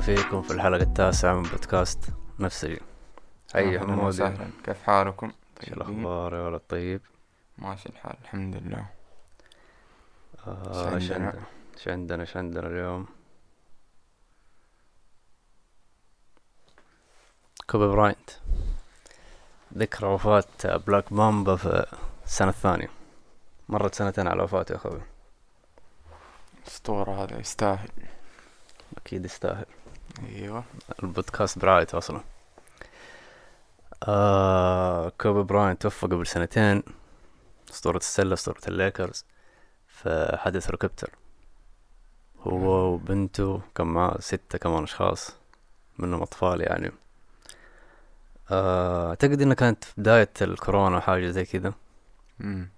وسهلا فيكم في الحلقة التاسعة من بودكاست نفسجي حيا حمودي وسهلا. كيف حالكم؟ طيبين؟ الأخبار يا ولد طيب؟ ماشي الحال الحمد لله. آه، إيش عندنا؟ إيش عندنا؟ إيش عندنا اليوم؟ كوبي براينت. ذكرى وفاة بلاك مامبا في السنة الثانية. مرت سنتين على وفاته يا أخوي. أسطورة هذا يستاهل. أكيد يستاهل. أيوه. البودكاست برعايته أصلا. آه كوبي براينت توفى قبل سنتين. أسطورة السلة أسطورة الليكرز. في حادث هليكوبتر هو وبنته كان معاه ستة كمان أشخاص. منهم أطفال يعني. آه، أعتقد إنها كانت في بداية الكورونا أو حاجة زي كذا. امم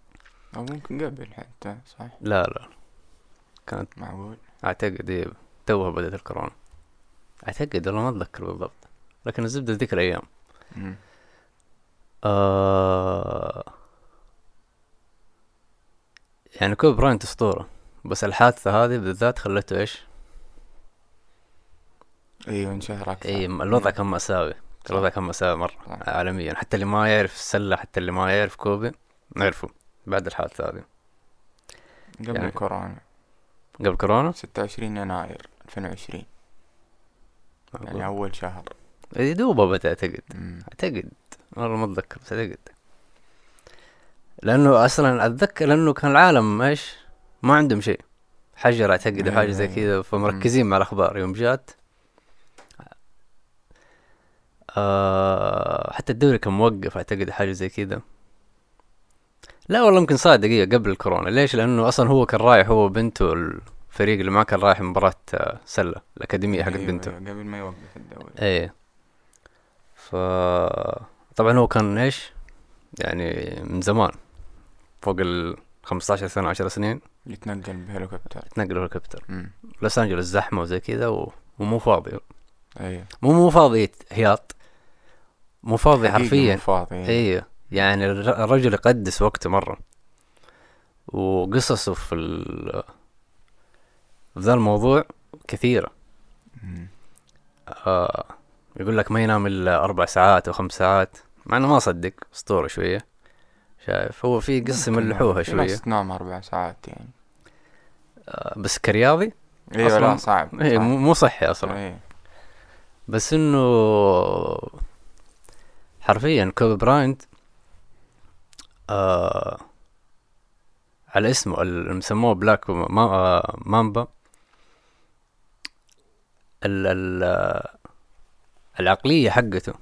أو ممكن قبل حتى صح لا لا. كانت معقول. أعتقد إيه توها بدأت الكورونا. أعتقد والله ما أتذكر بالضبط لكن الزبدة ذيك الأيام امم آه يعني كوبي براينت أسطورة بس الحادثة هذه بالذات خلته إيش؟ إيوه انشهر أكثر إي الوضع. كان مأساوي الوضع كان مأساوي مرة صح. عالميا حتى اللي ما يعرف السلة حتى اللي ما يعرف كوبي عرفوا بعد الحادثة هذه. قبل يعني- الكورونا. قبل كورونا؟ ستة وعشرين يناير ألفين وعشرين. يعني أول شهر. إيه دوبه بدأ أعتقد مم. أعتقد. والله ما أتذكر بس أعتقد. لأنه أصلا أتذكر لأنه كان العالم إيش؟ ما عندهم شيء. حجر أعتقد أو حاجة زي. كذا فمركزين مع الأخبار. يوم جات آه حتى الدوري كان موقف أعتقد حاجة زي كذا. لا والله يمكن صار دقيقة قبل الكورونا. ليش؟ لأنه أصلا هو كان رايح هو وبنته الفريق اللي معاه كان رايح مباراة آه، سلة الأكاديمية حقت أيوة، بنته. أيوة، قبل ما يوقف الدوري. إيه. ف طبعا هو كان إيش؟ يعني من زمان فوق ال 15 سنة 10 سنين. يتنقل بهليكوبتر تنقل هليكوبتر امم لوس أنجلوس زحمة وزي كذا و... ومو فاضي. أيوه. مو مو فاضي هياط. مو فاضي حرفيا مو فاضي إيه. يعني الر- الرجل يقدس وقته مرة. وقصصه في ال... في ذا الموضوع كثيرة. آه يقول لك ما ينام إلا أربع ساعات أو خمس ساعات. مع إنه ما اصدق أسطورة شوية. شايف هو في يملحوها في شوية. ناس تنام أربع ساعات يعني. آه بس كرياضي؟ أيوه أصلاً- لا صعب إيه صعب. مو مو صحي أصلا. إيه. بس إنه حرفيا كوبي براينت آه على اسمه اللي مسموه بلاك ما آه مامبا ال ال العقلية حقته.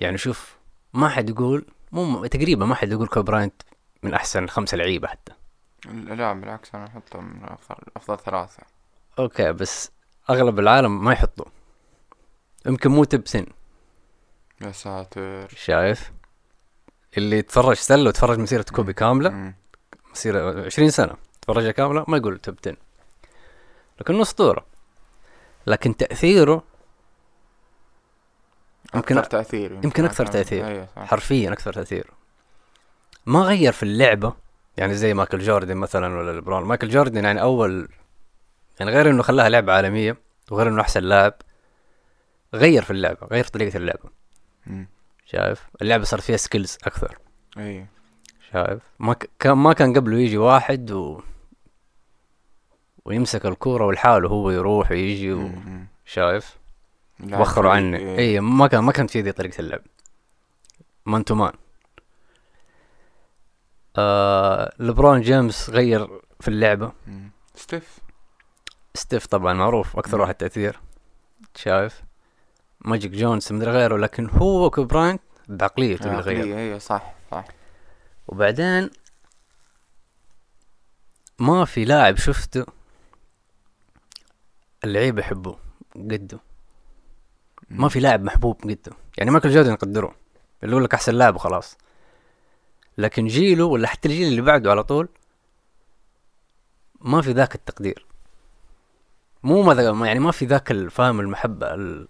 يعني شوف ما حد يقول مو تقريبا ما حد يقول كوبي براينت من أحسن خمسة لعيبة حتى. لا بالعكس أنا احطه من أفضل أفضل ثلاثة. أوكي بس أغلب العالم ما يحطوا يمكن مو top ten يا ساتر. شايف؟ اللي يتفرج سلة ويتفرج مسيرة كوبي كاملة. مسيرة عشرين سنة تفرجها كاملة ما يقول top 10 لكنه أسطورة. لكن تأثيره يمكن- أكثر تأثير يمكن تأثير. أيوه صح. حرفيا أكثر تأثير. ما غير في اللعبة يعني زي مايكل جوردن مثلا ولا ليبرون. مايكل جوردن يعني أول يعني غير إنه خلاها لعبة عالمية وغير إنه أحسن لاعب غير في اللعبة غير طريقة اللعبة. مم. شايف؟ اللعبة صار فيها skills أكثر. أيوه. شايف؟ ما ك... كان ما كان قبله يجي واحد و... ويمسك الكورة والحال وهو يروح ويجي. شايف؟ وخروا عني إيه. اي ما كان ما كانت في ذي طريقة اللعب. man to man. آه لبرون جيمس غير في اللعبة. مم. ستيف. ستيف طبعا معروف أكثر مم. واحد تأثير. شايف؟ ماجيك جونسون مدري غيره لكن هو كوبي براينت بعقليته اللي غير. أيوه صح صح. وبعدين ما في لاعب شفته اللعيبة يحبوه قده ما في لاعب محبوب قده يعني مايكل جوردن يقدره. اللي يقول لك أحسن لاعب وخلاص. لكن جيله ولا حتى الجيل اللي بعده على طول ما في ذاك التقدير. مو ما ذا- ما- يعني ما في ذاك الفهم المحبة ال-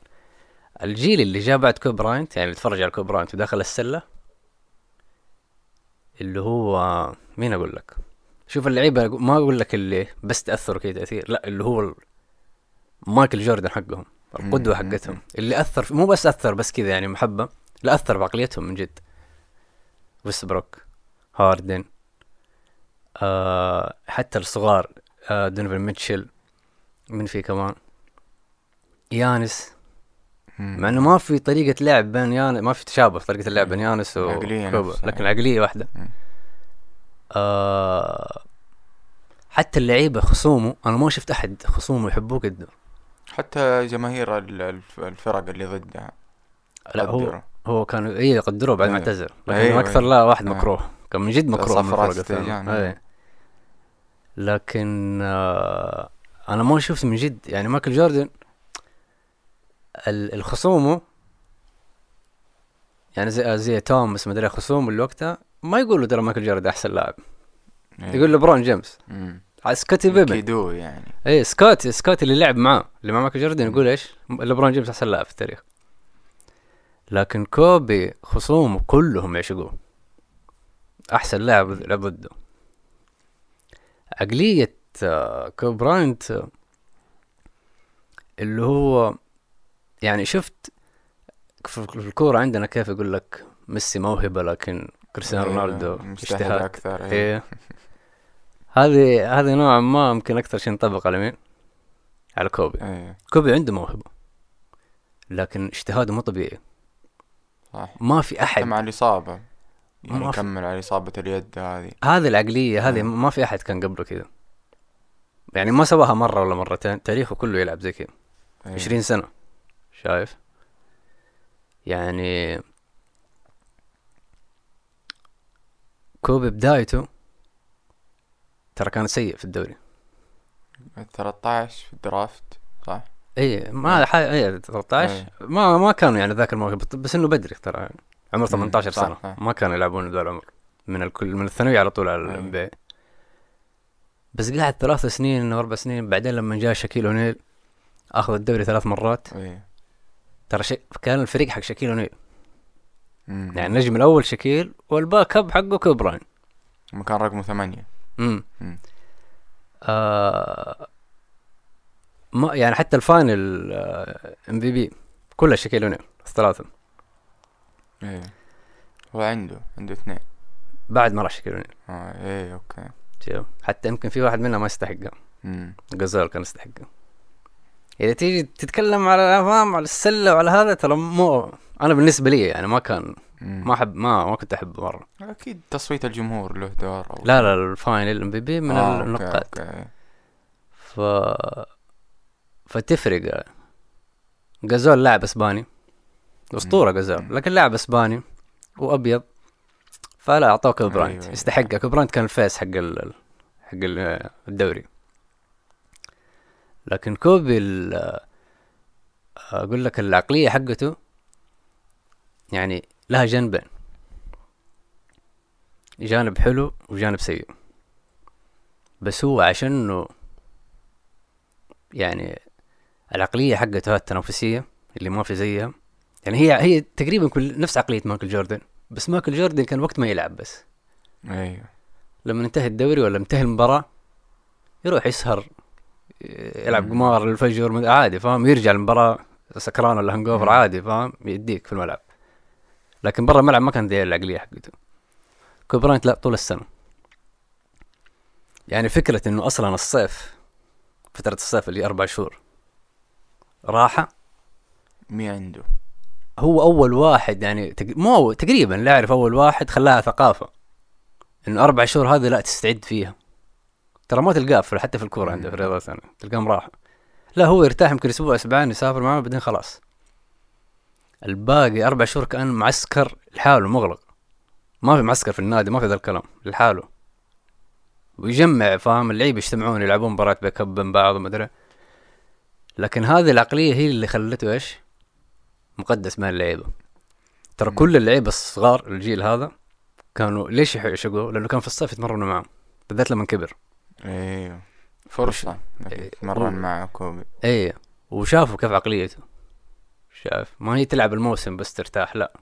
الجيل اللي جاء بعد كوبي براينت يعني اللي اتفرج على كوبي براينت ودخل السلة اللي هو مين أقول لك؟ شوف اللعيبة ما أقول لك اللي بس تأثروا كذا تأثير. لا اللي هو مايكل جوردن حقهم القدوة مم. حقتهم اللي أثر في مو بس أثر بس كذا يعني محبة لا أثر بعقليتهم من جد ويستبروك هاردن آه حتى الصغار آه دونيفن ميتشل من في كمان يانس. مع إنه ما في طريقة لعب بين يانس ما في تشابه في طريقة اللعب بين يانس وكوبي. لكن العقلية واحدة مم. آه حتى اللعيبة خصومه أنا ما شفت أحد خصومه يحبوه قده حتى جماهير ال- الف- الفرق اللي ضدها لا هو قدروا. هو كانوا إيه يقدروه بعد ما أيوة. اعتزل لكن أيوة، أكثر أيوة. لا واحد آه. مكروه كان من جد مكروه من الفرق أي. أيوة. لكن آه أنا ما شفت من جد يعني مايكل جوردن ال- الخصومه يعني زي زي توماس مدري خصوم اللي وقتها ما يقولوا ترى مايكل جوردن أحسن لاعب. يقول ليبرون جيمس مم. سكوتي بيبن. كيدو يعني. اي سكوتي سكوتي اللي لعب معاه. اللي مع مايكل جوردن يقول إيش؟ ليبرون جيمس أحسن لاعب في التاريخ. لكن كوبي خصومه كلهم يعشقوه. أحسن لاعب لعب ضده عقلية آه، كوبي براينت آه، اللي هو يعني شفت في الكورة عندنا كيف يقول لك ميسي موهبة لكن كريستيانو أيوة، رونالدو اجتهاد أكثر. إيه. هذه هذه نوعا ما يمكن أكثر شيء ينطبق على مين؟ على كوبي. إيه. كوبي عنده موهبة لكن اجتهاده مو طبيعي. صح. ما في أحد. مع يعني ما في- كمل على إصابة اليد هذه. هذه العقلية هذه مم. ما في أحد كان قبله كذا. يعني ما سواها مرة ولا مرتين تاريخه كله يلعب زي كذا. أيوة. 20 سنة. شايف؟ يعني كوبي بدايته ترى كان سيء في الدوري. 13 في ال draft صح؟ اي ما حاجة اي 13 إيه. ما ما كانوا يعني ذاك الموهبة بس إنه بدري ترى. يعني عمر 18 صح، سنة. صح. ما كانوا يلعبون ذا العمر. من الكل من الثانوية على طول على إيه. ال NBA بس قعد ثلاث سنين أو أربع سنين بعدين لما جاء شاكيل أونيل أخذ الدوري ثلاث مرات. إيه. ترى شيء كان الفريق حق شاكيل أونيل. يعني النجم الأول شاكيل وال backup حقه كوبي براينت. مكان رقمه ثمانية. امم مم. آه ما يعني حتى ال Finals MVP كلها شاكيل اونيل الثلاثه إيه. هو عنده عنده اثنين. بعد ما راح اونيل آه إيه أوكي. شوف حتى يمكن في واحد منهم ما يستحقها مم. جازول كان يستحقها إذا تيجي تتكلم على فاهم على السلة وعلى هذا ترى مو أنا بالنسبة لي يعني ما كان. ما أحب ما ما كنت أحبه مرة. أكيد تصويت الجمهور له دور أو لا لا ال Finals MVP من آه، النقاد. ف فتفرق. جازول لاعب إسباني. أسطورة. جازول لكن لاعب إسباني وأبيض فلا أعطوه كوبي أيوة، أيوة. يستحقها كوبي براينت كان ال face حق ال... حق ال- الدوري. لكن كوبي ال- أقول لك العقلية حقته يعني لها جانبين. جانب حلو وجانب سيء. بس هو عشانه يعني العقلية حقته هاي التنافسية اللي ما في زيها يعني هي هي تقريبا كل نفس عقلية مايكل جوردن بس مايكل جوردن كان وقت ما يلعب بس. أيوه. لما انتهى الدوري ولا انتهى المباراة يروح يسهر يلعب. قمار للفجر مد- عادي فاهم؟ يرجع المباراة سكران ولا مم. عادي فاهم؟ يديك في الملعب. لكن برا الملعب ما كان دي العقلية حقته. كوبي براينت لا طول السنة. يعني فكرة إنه أصلا الصيف فترة الصيف اللي أربع شهور راحة. مي عنده. هو أول واحد يعني تق... مو تقريبا لا اعرف أول واحد خلاها ثقافة. إنه أربع شهور هذه لا تستعد فيها. ترى ما تلقاه في حتى في الكورة عنده في الرياضات الثانية تلقاهم راحة لا هو يرتاح يمكن أسبوع أسبوعين يسافر معاه بعدين خلاص. الباقي أربع شهور كأن معسكر لحاله مغلق. ما في معسكر في النادي ما في ذا الكلام لحاله. ويجمع فاهم؟ اللعيبة يجتمعون يلعبون مباراة بيك اب بين بعض وما أدري. لكن هذه العقلية هي اللي خلته إيش؟ مقدس بين اللعيبة. ترى. كل اللعيبة الصغار الجيل هذا كانوا ليش يعشقوه؟ لأنه كان في الصيف يتمرنوا معه بالذات لما كبر. أيوه فرصة إنك إيه، تتمرن هو- مع كوبي. إيه. وشافوا كيف عقليته. شايف ما هي تلعب الموسم بس ترتاح لا.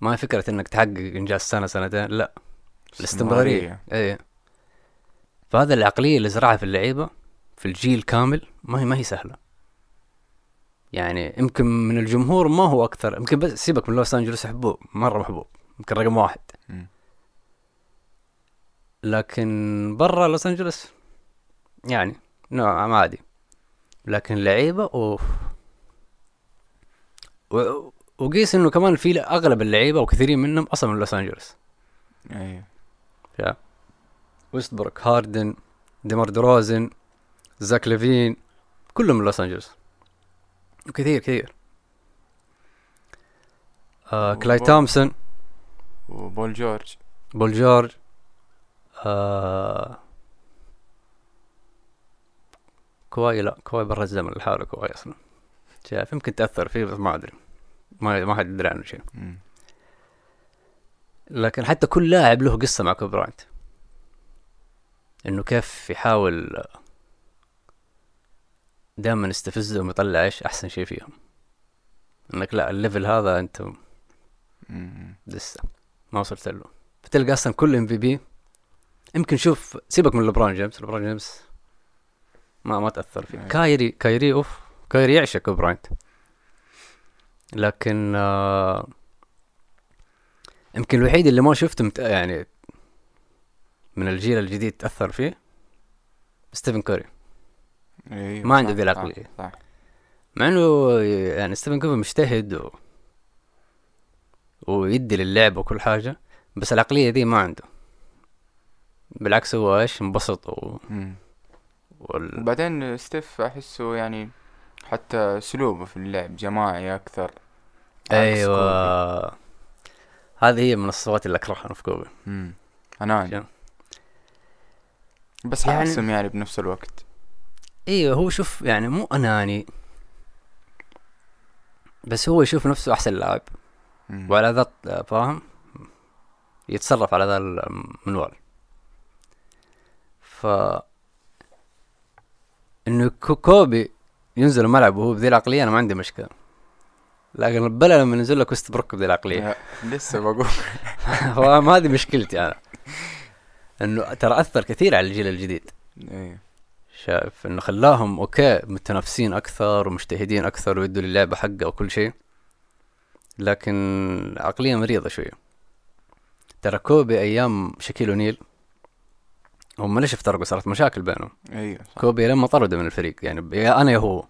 ما هي فكرة إنك تحقق إنجاز سنة سنتين لا. الاستمرارية. إيه. فهذا العقلية اللي زرعها في اللعيبة في الجيل كامل ما هي ما هي سهلة. يعني يمكن من الجمهور ما هو أكثر. يمكن بس سيبك من لوس أنجلوس يحبوه مرة محبوب. يمكن رقم واحد. مم. لكن برا لوس أنجلوس. يعني نوعا ما عادي. لكن لعيبة أوف. و- وقيس إنه كمان في أغلب اللعيبة وكثيرين منهم أصلا من لوس أنجلوس. أيوه ويستبروك هاردن ديمار دروزن زاك ليفين كلهم من لوس أنجلوس. وكثير كثير. آه كلاي تومسون. وبول جورج. بول جورج. آه كواي لا كواي برا الزمن لحاله كواي أصلا. شايف يمكن تأثر فيه بس ما أدري. ما ما حد يدري عنه شيء. لكن حتى كل لاعب له قصة مع كوبي براينت. إنه كيف يحاول دائما يستفزهم ويطلع إيش أحسن شيء فيهم. إنك لا ال level هذا انت. لسه ما وصلت له. فتلقى أصلا كل MVP يمكن شوف سيبك من لبرون جيمس. لبرون جيمس ما ما تأثر فيه. كايري كايري اوف كايري يعشق براينت. لكن آه يمكن الوحيد اللي ما شفته مت... يعني من الجيل الجديد تأثر فيه ستيفن كوري. أيوه ما عنده ذي. صح مع إنه يعني ستيفن كوري مجتهد و... ويدي للعب وكل حاجة بس العقلية دي ما عنده. بالعكس هو إيش؟ انبسط و... مم. وال... وبعدين ستيف أحسه يعني حتى اسلوبه في اللعب جماعي أكثر. أيوه. هذه هي من الصفات اللي أكرهها في كوبي. شو؟ بس يعني- حاسم يعني بنفس الوقت. أيوه هو شوف يعني مو اناني بس هو يشوف نفسه أحسن لاعب. وعلى ذا فاهم؟ يتصرف على ذا المنوال. ف إنه كو- كوبي ينزل الملعب وهو بذي العقلية أنا ما عندي مشكلة. لكن البلا لما ينزل لك وست بروك بذي العقلية. لسه بقول. هو ما هذه مشكلتي أنا. إنه ترى أثر كثير على الجيل الجديد. أيوه شايف إنه خلاهم okay متنافسين أكثر ومجتهدين أكثر ويدوا للعبه حقها وكل شيء. لكن عقلية مريضة شوية. ترى كوبي أيام شاكيل اونيل هم ليش افترقوا؟ صارت مشاكل بينهم. أيوه صح. كوبي لما طردوا من الفريق يعني يا أنا يا هو.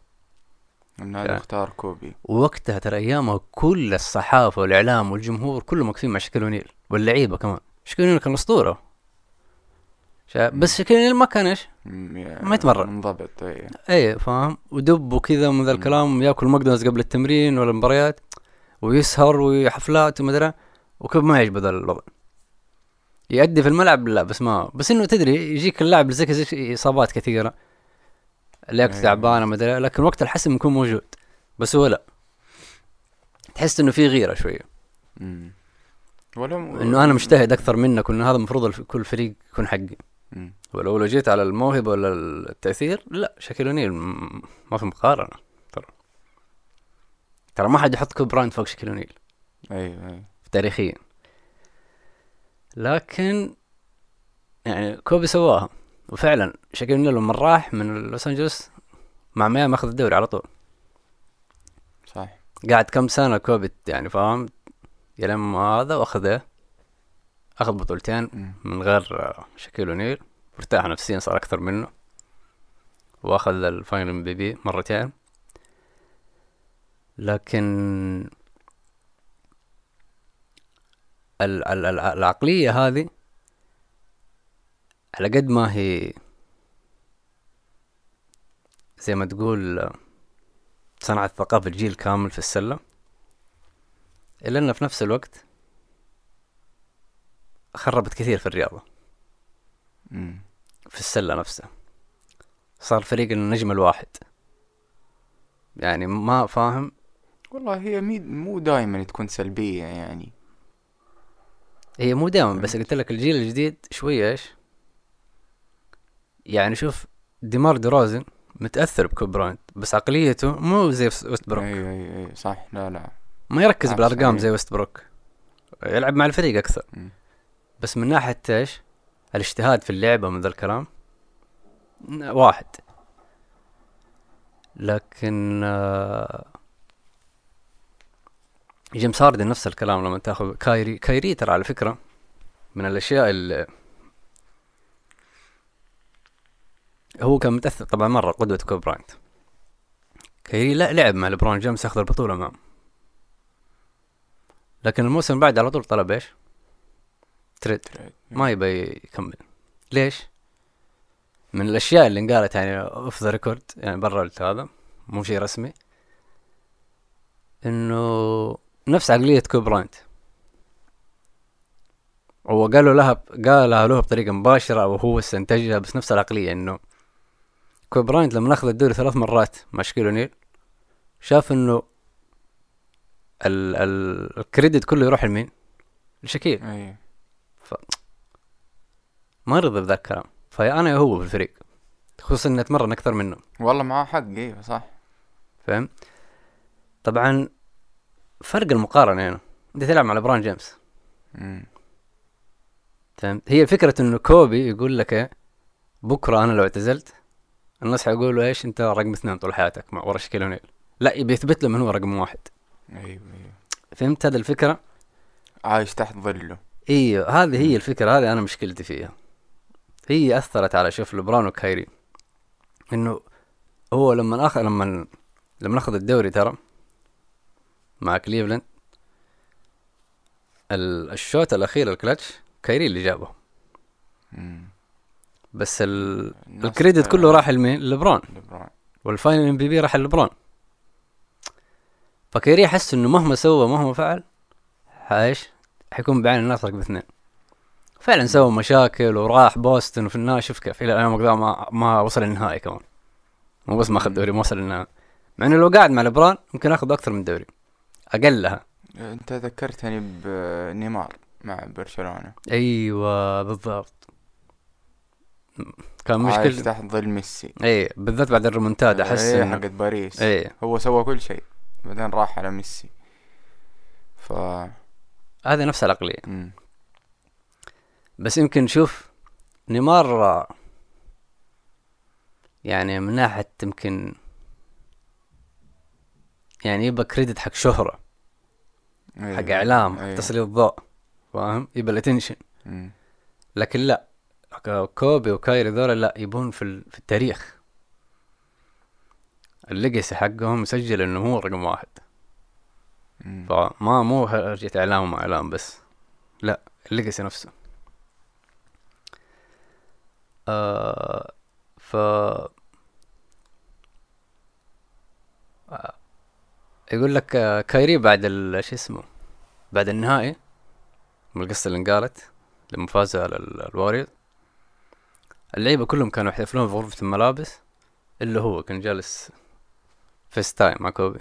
النادي. اختار كوبي. ووقتها ترى أيامها كل الصحافة والإعلام والجمهور كلهم واقفين مع شاكيل اونيل واللعيبة كمان. شاكيل اونيل كان أسطورة. شايف بس شاكيل اونيل ما كان إيش؟ ما يتمرن. منضبط أيوه إيه فاهم؟ ودب وكذا من ذا. الكلام ياكل ماكدونالدز قبل التمرين ولا المباريات ويسهر وحفلات ومدري وكيف ما يعجبه ذا الوضع. يأدي في الملعب؟ لا بس ما بس إنه تدري يجيك اللاعب زي كذا زي إصابات كثيرة. لياقته أيوة. تعبانه مدري لكن وقت الحسم يكون موجود. بس هو لا. تحس إنه في غيرة شوية. مم. ولا م- إنه أنا مجتهد أكثر منك وإنه هذا المفروض كل فريق يكون حقي. مم. ولو لو جيت على الموهبة ولا التأثير لا شاكيل اونيل ما في مقارنة. ترى. ترى ما حد يحط كوب براينت فوق شاكيل اونيل أيوه أيوه. تاريخيا. لكن يعني كوبي سواها. وفعلا شاكيل اونيل لما راح من لوس أنجلوس مع ميامي اخذ الدوري على طول. صح قعد كم سنة كوبي يعني فاهم؟ يلم هذا وأخذه. أخذ بطولتين. من غير شاكيل اونيل ارتاح نفسيا صار أكثر منه. وأخذ ال final MVP مرتين. لكن العقلية هذه على قد ما هي زي ما تقول صنعت ثقافة جيل كامل في السلة إلا أنها في نفس الوقت خربت كثير في الرياضة. مم. في السلة نفسها. صار فريق النجم الواحد. يعني ما فاهم. والله هي مو دائما تكون سلبية يعني. هي مو دائما بس قلت لك الجيل الجديد شوية إيش؟ يعني شوف ديمار دروزن متأثر بكوب براينت بس عقليته مو زي ويست بروك. أيوه أيوه أيوه صح. لا لا. ما يركز عكس بالأرقام. زي ويست بروك. يلعب مع الفريق أكثر. بس من ناحية إيش؟ الاجتهاد في اللعبة من ذا الكلام واحد. لكن آه، جيمس هاردن نفس الكلام لما تاخذ كايري كايري ترى على فكرة من الأشياء اللي هو كان متأثر. طبعا مرة قدوة كوب براينت. كايري لا لعب مع لبرون جيمس أخذ البطولة معه لكن الموسم بعد على طول طلب إيش؟ trade. ما يبي يكمل. ليش؟ من الأشياء اللي انقالت يعني off the record يعني برا هذا مو شيء رسمي إنه نفس عقلية كوب براينت. هو قالوا لها قالها له بطريقة مباشرة أو هو استنتجها بس نفس العقلية إنه كوب براينت لما أخذ الدوري ثلاث مرات مع شكيل اونيل شاف إنه ال ال ال credit كله يروح لمين؟ لشكيل. أيوه ما رضى بذا الكلام فيا أنا يا هو بالفريق خصوصا إني أتمرن أكثر منه. والله معاه حق أيوه صح. فاهم طبعا فرق المقارنة هنا. انت تلعب مع لبران جيمس. فهمت هي فكره إنه كوبي يقول لك إيه بكرة أنا لو اعتزلت الناس حيقولوا إيش أنت رقم اثنين طول حياتك مع ورا اونيل لا يبي يثبت له من هو رقم واحد. أيوه أيوه. فهمت هذه الفكرة؟ عايش تحت ظله. إيوه هذه هي الفكرة هذه أنا مشكلتي فيها. هي أثرت على شوف لبران وكايري. إنه هو لما اخذ لما لما اخذ الدوري ترى مع كليفلاند. ال- الشوط الأخير الكلتش كايري اللي جابه. بس ال credit كله راح لمين؟ لبران وال Final MVP راح لبران فكايري أحس إنه مهما سوى مهما فعل إيش؟ حيكون بعين الناس رقم اثنين. فعلا سوى مشاكل وراح بوسطن وفي النهاية شوف كيف إلى الآن ما ما وصل النهائي كمان. مو بس ما اخذ دوري ما وصل النهائي. مع إنه لو قاعد مع لبران ممكن ياخذ أكثر من دوري. أقلها. أنت ذكرتني بنيمار مع برشلونة. أيوه بالضبط. كان مشكلة تحت ظل ميسي. اي بالذات بعد الريمونتادا احس إيه حقت باريس. اي هو سوى كل شيء بعدين راح على ميسي. ف هذه نفس العقلية. بس يمكن نشوف نيمار يعني من ناحية يمكن يعني يبقى كريدت حق شهرة أيوة. حق إعلام حق أيوة. تسليط ضوء فاهم يبقى ال attention. لكن لا كوبي وكايري ذولا لا يبون في, ال- في التاريخ ال legacy حقهم مسجل إنه هو رقم واحد مم. فما مو هرجة إعلام وما إعلام بس لا ال legacy نفسه آه ف آه، يقول لك آه، كايري بعد ال- شو اسمه بعد النهائي من القصة اللي انقالت لما فازوا على ال- الواريورز اللعيبة كلهم كانوا يحتفلون في غرفة الملابس إلا هو كان جالس FaceTime مع كوبي.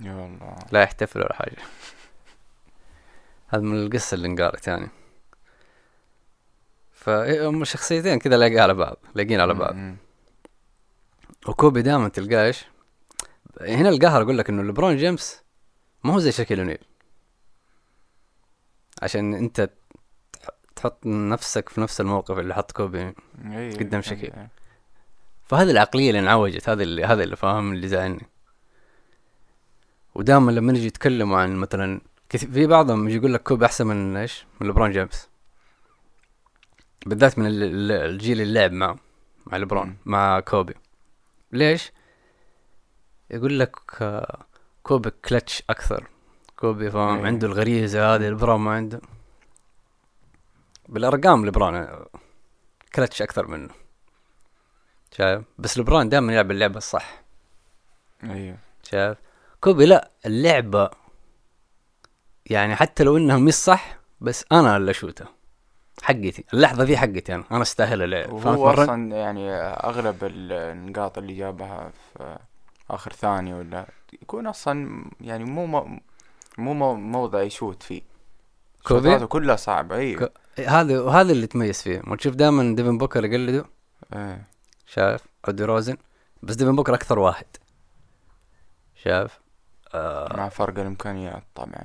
يا الله. لا يحتفل ولا حاجة. هذا من القصة اللي انقالت يعني. فهم شخصيتين كذا لايقي على بعض لايقين على بعض. وكوبي دائما تلقاه إيش؟ هنا القهر أقول لك إنه لبرون جيمس ما هو زي شاكيل اونيل عشان أنت تح- تحط نفسك في نفس الموقف اللي حط كوبي أيوة. قدام شاكيل. أيوة. فهذه العقلية اللي انعوجت هذا اللي هذا اللي فاهم اللي زعلني ودائما لما نجي يتكلموا عن مثلا كثير في بعضهم يجي يقول لك كوبي أحسن من إيش؟ من لبرون جيمس بالذات من ال- ال- الجيل اللي لعب معه مع لبرون. مع كوبي ليش؟ يقول لك آه، كوبي كلتش أكثر. كوبي فاهم أيه. عنده الغريزة هذه لبرون ما عنده. بالأرقام لبرون آه، كلتش أكثر منه. شايف؟ بس لبرون دائما يلعب اللعبة الصح. أيوه. شايف؟ كوبي لا اللعبة يعني حتى لو إنها مش صح بس أنا اللي اشوتها حقتي اللحظة دي حقتي أنا. أنا استاهل اللعب وهو مرة؟ أصلا يعني أغلب ال- النقاط اللي جابها في آخر ثانية ولا يكون أصلا يعني مو مو مو مو- موضع يشوت فيه. كوبي؟ كلها صعبة أيوه ك- هذا وهذا اللي تميز فيه ما تشوف دائما ديفن بوكر يقلده؟ إيه. شايف؟ أو ديروزن. بس ديفن بوكر أكثر واحد. شايف؟ آه. مع فرق الإمكانيات طبعا.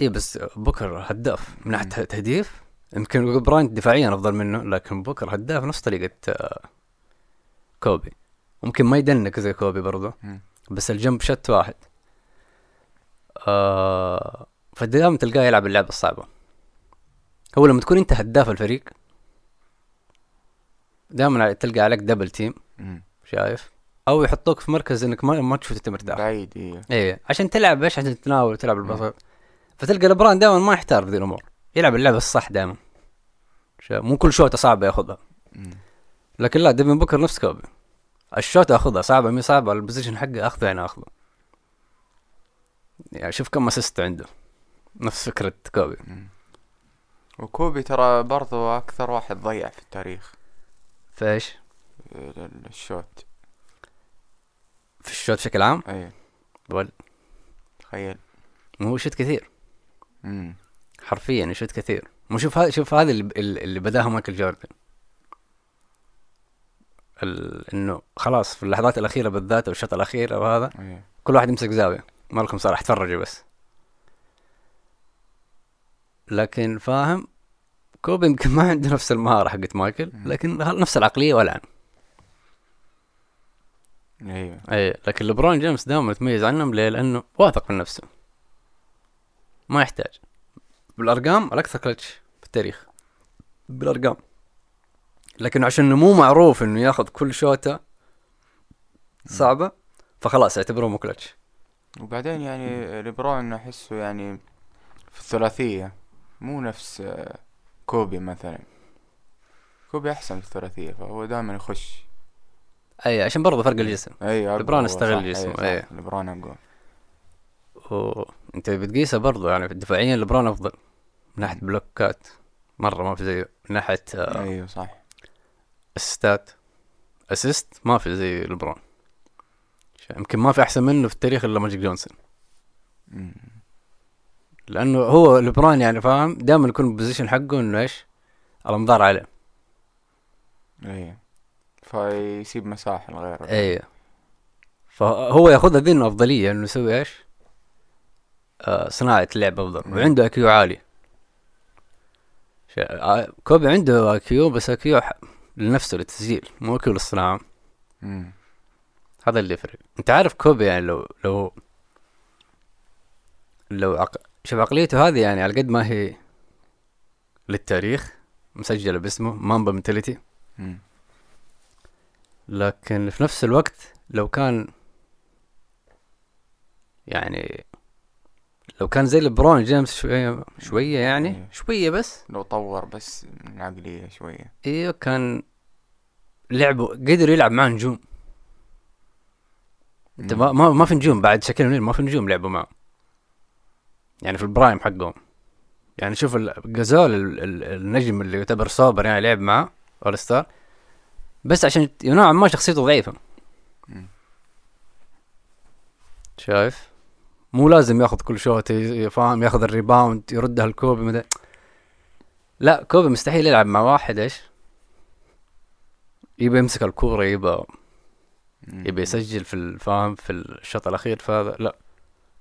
إيه بس بوكر هداف. من ناحية تهديف يمكن براينت دفاعيا أفضل منه لكن بوكر هداف نفس طريقة آه، كوبي. ممكن ما يدنك زي كوبي برضه. بس ال jump shot واحد. آه فدائما تلقاه يلعب اللعبة الصعبة. هو لما تكون انت هداف الفريق دائما تلقى عليك double team. شايف؟ أو يحطوك في مركز إنك ما ما تشوف أنت مرتاح. بعيد أيوه إيه عشان تلعب إيش؟ عشان تتناول وتلعب البسيط. فتلقى لبران دائما ما يحتار في ذي الأمور. يلعب اللعبة الصح دائما مو كل شوطة صعبة ياخذها. لكن لا ديفن بوكر نفس كوبي. ال shot أخذها صعبة مي صعبة ال position حقه أخذه يعني أخذه. يعني شوف كم assist عنده. نفس فكرة كوبي. وكوبي ترى برضو أكثر واحد ضيع في التاريخ. فايش؟ ال- ال- ال shot. في ال shot بشكل عام؟ اي ولا تخيل. مو يشوت كثير. مم. حرفيا يشوت كثير. مو شوف هذا شوف هذا اللي, اللي بداها مايكل جوردن. إنه خلاص في اللحظات الأخيرة بالذات أو الشوط الأخير أو هذا اي كل واحد يمسك زاوية. ما لكم صالح تفرجوا بس. لكن فاهم كوبي يمكن ما عنده نفس المهارة حقت مايكل. لكن نفس العقلية والان أيوه اي لكن لبرون جيمس دائما يتميز عنهم ليه؟ لأنه واثق من نفسه. ما يحتاج. بالأرقام الأكثر كلتش في التاريخ. بالأرقام. لكن عشان مو معروف إنه ياخذ كل شوطه صعبة فخلاص اعتبره مو كلتش وبعدين يعني ليبرون أحسه يعني في الثلاثية مو نفس آه، كوبي مثلا. كوبي أحسن في الثلاثية فهو دائما يخش. أي عشان برضه فرق الجسم. أي ليبرون استغل صح، إيه. ليبرون أقوى. وانت بتقيسه برضه يعني دفاعيا لبرون أفضل. من ناحية بلوكات مرة ما في زيه. من ناحية آه، أيوه صح. اسيستات assist ما في زي لبرون يمكن ما في أحسن منه في التاريخ إلا ماجيك جونسون. لأنه هو لبرون يعني فاهم؟ دائما يكون ال position حقه إنه إيش؟ الأنظار عليه. إيه. فيسيب مساحة لغيره. إيه. فهو ياخذها ذي إنه أفضلية إنه يسوي إيش؟ آه صناعة لعب أفضل. مم. وعنده IQ عالي. آه، كوبي عنده IQ بس IQ لنفسه للتسجيل مو IQ للصناعه. هذا اللي يفرق انت عارف كوبي يعني لو لو لو عق... شوف عقليته هذه يعني على قد ما هي للتاريخ مسجلة باسمه mamba mentality. لكن في نفس الوقت لو كان يعني لو كان زي لبرون جيمس شوية شوية يعني؟ أيوه. شوية بس؟ لو طور بس من عقلية شوية. أيوه كان لعبه قدر يلعب مع نجوم. أنت. ما ما, في نجوم بعد شكل ما في نجوم لعبوا معه يعني في ال prime حقهم. يعني شوف جازول ال- ال- النجم اللي يعتبر صابر يعني لعب معه all star بس عشان نوعا ما شخصيته ضعيفة. مم. شايف؟ مو لازم ياخذ كل shot ي- فاهم ياخذ ال rebound يردها لكوبي مدى لا كوبي مستحيل يلعب مع واحد إيش يبى يمسك الكورة يبى. يبي يسجل في الفاهم في ال shot الأخير فهذا لا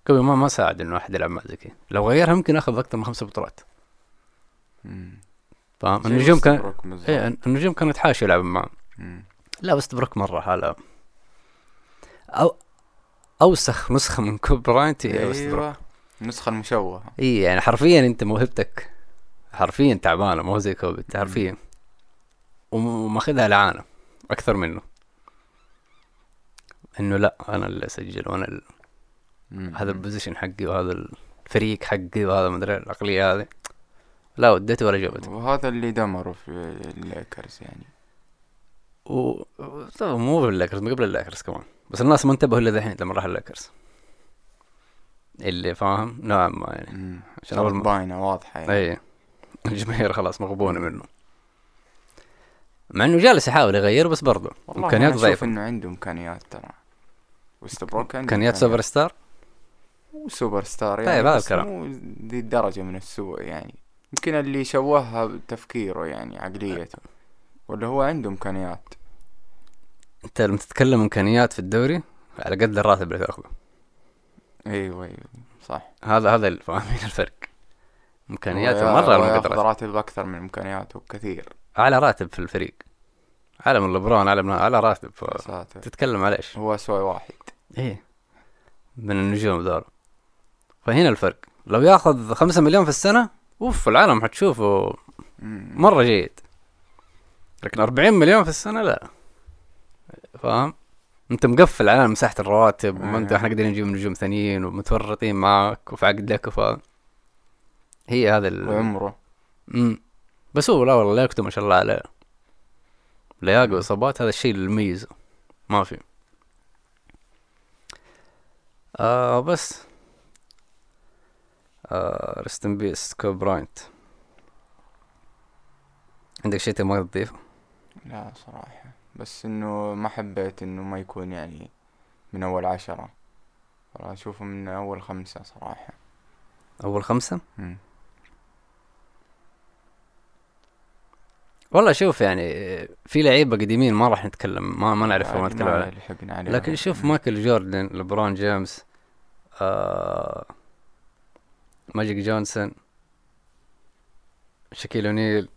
كوبي ما ما ساعد إنه واحد يلعب مع زي كذا لو غيرها يمكن ياخذ أكثر من خمس بطولات. فاهم النجوم كان. إيه النجوم كانوا يتحاشوا يلعبوا معه. لا ويستبروك مرة حالة أو أوسخ نسخة من كوبي براينت هي أيوه. النسخة المشوهة. إي يعني حرفيا أنت موهبتك حرفيا تعبانة ما هو زي انت حرفيا. وم- وماخذها لعانة أكثر منه. إنه لا أنا اللي أسجل وأنا ال... هذا ال position حقي وهذا الفريق حقي وهذا مدري العقلية هذه. لا وديته ولا جابته. وهذا اللي دمره في الليكرز يعني. و مو في الليكرز من قبل الليكرز كمان. بس الناس ما انتبهوا إلا ذحين لما راح الليكرز. اللي فاهم؟ نوعا ما يعني. عشان أول باينة واضحة يعني. اي الجماهير خلاص مغبونة منه. مع إنه جالس يحاول يغير بس برضه إمكانيات أشوف ضعيفة. إنه عنده إمكانيات ترى. ويستبروك عنده إمكانيات سوبر ستار مو سوبر ستار طيب، يعني هذا بس الكلام. مو ذي الدرجة من السوء يعني. يمكن اللي شوهها بتفكيره يعني عقليته. ولا هو عنده إمكانيات. انت لما تتكلم امكانيات في الدوري على قد الراتب اللي تاخذه. أيوه أيوه صح. هذا هذا فاهمين الفرق. امكانياته مرة على ياخذ قد راتب. راتب أكثر من إمكانياته بكثير. أعلى راتب في الفريق. عالم لبرون عالم على راتب. يا ساتر. تتكلم على إيش؟ هو اسوء واحد. إيه. من النجوم دول. فهنا الفرق. لو ياخذ خمسة مليون في السنة أوف العالم حتشوفه. مرة جيد. لكن 40 مليون في السنة لا. فاهم؟ انت مقفل على مساحة الرواتب وما انت. إحنا قاعدين نجيب نجوم ثانيين ومتورطين معك وفي عقدك وف هي هذا ال... وعمره مم. بس هو لا والله لياقته ما شاء الله عليه لياقة واصابات هذا الشيء اللي يميزه ما في آه بس آه rest in peace كوبي براينت عندك شيء تبغى تضيفه؟ لا صراحة بس إنه ما حبيت إنه ما يكون يعني من أول عشرة والله أشوفه من أول خمسة صراحة أول خمسة؟ مم. والله شوف يعني في لعيبة قديمين ما راح نتكلم ما ما نعرفهم ما نتكلم عليهم لكن شوف. مايكل جوردن لبرون جيمس آه ماجيك جونسون شاكيل أونيل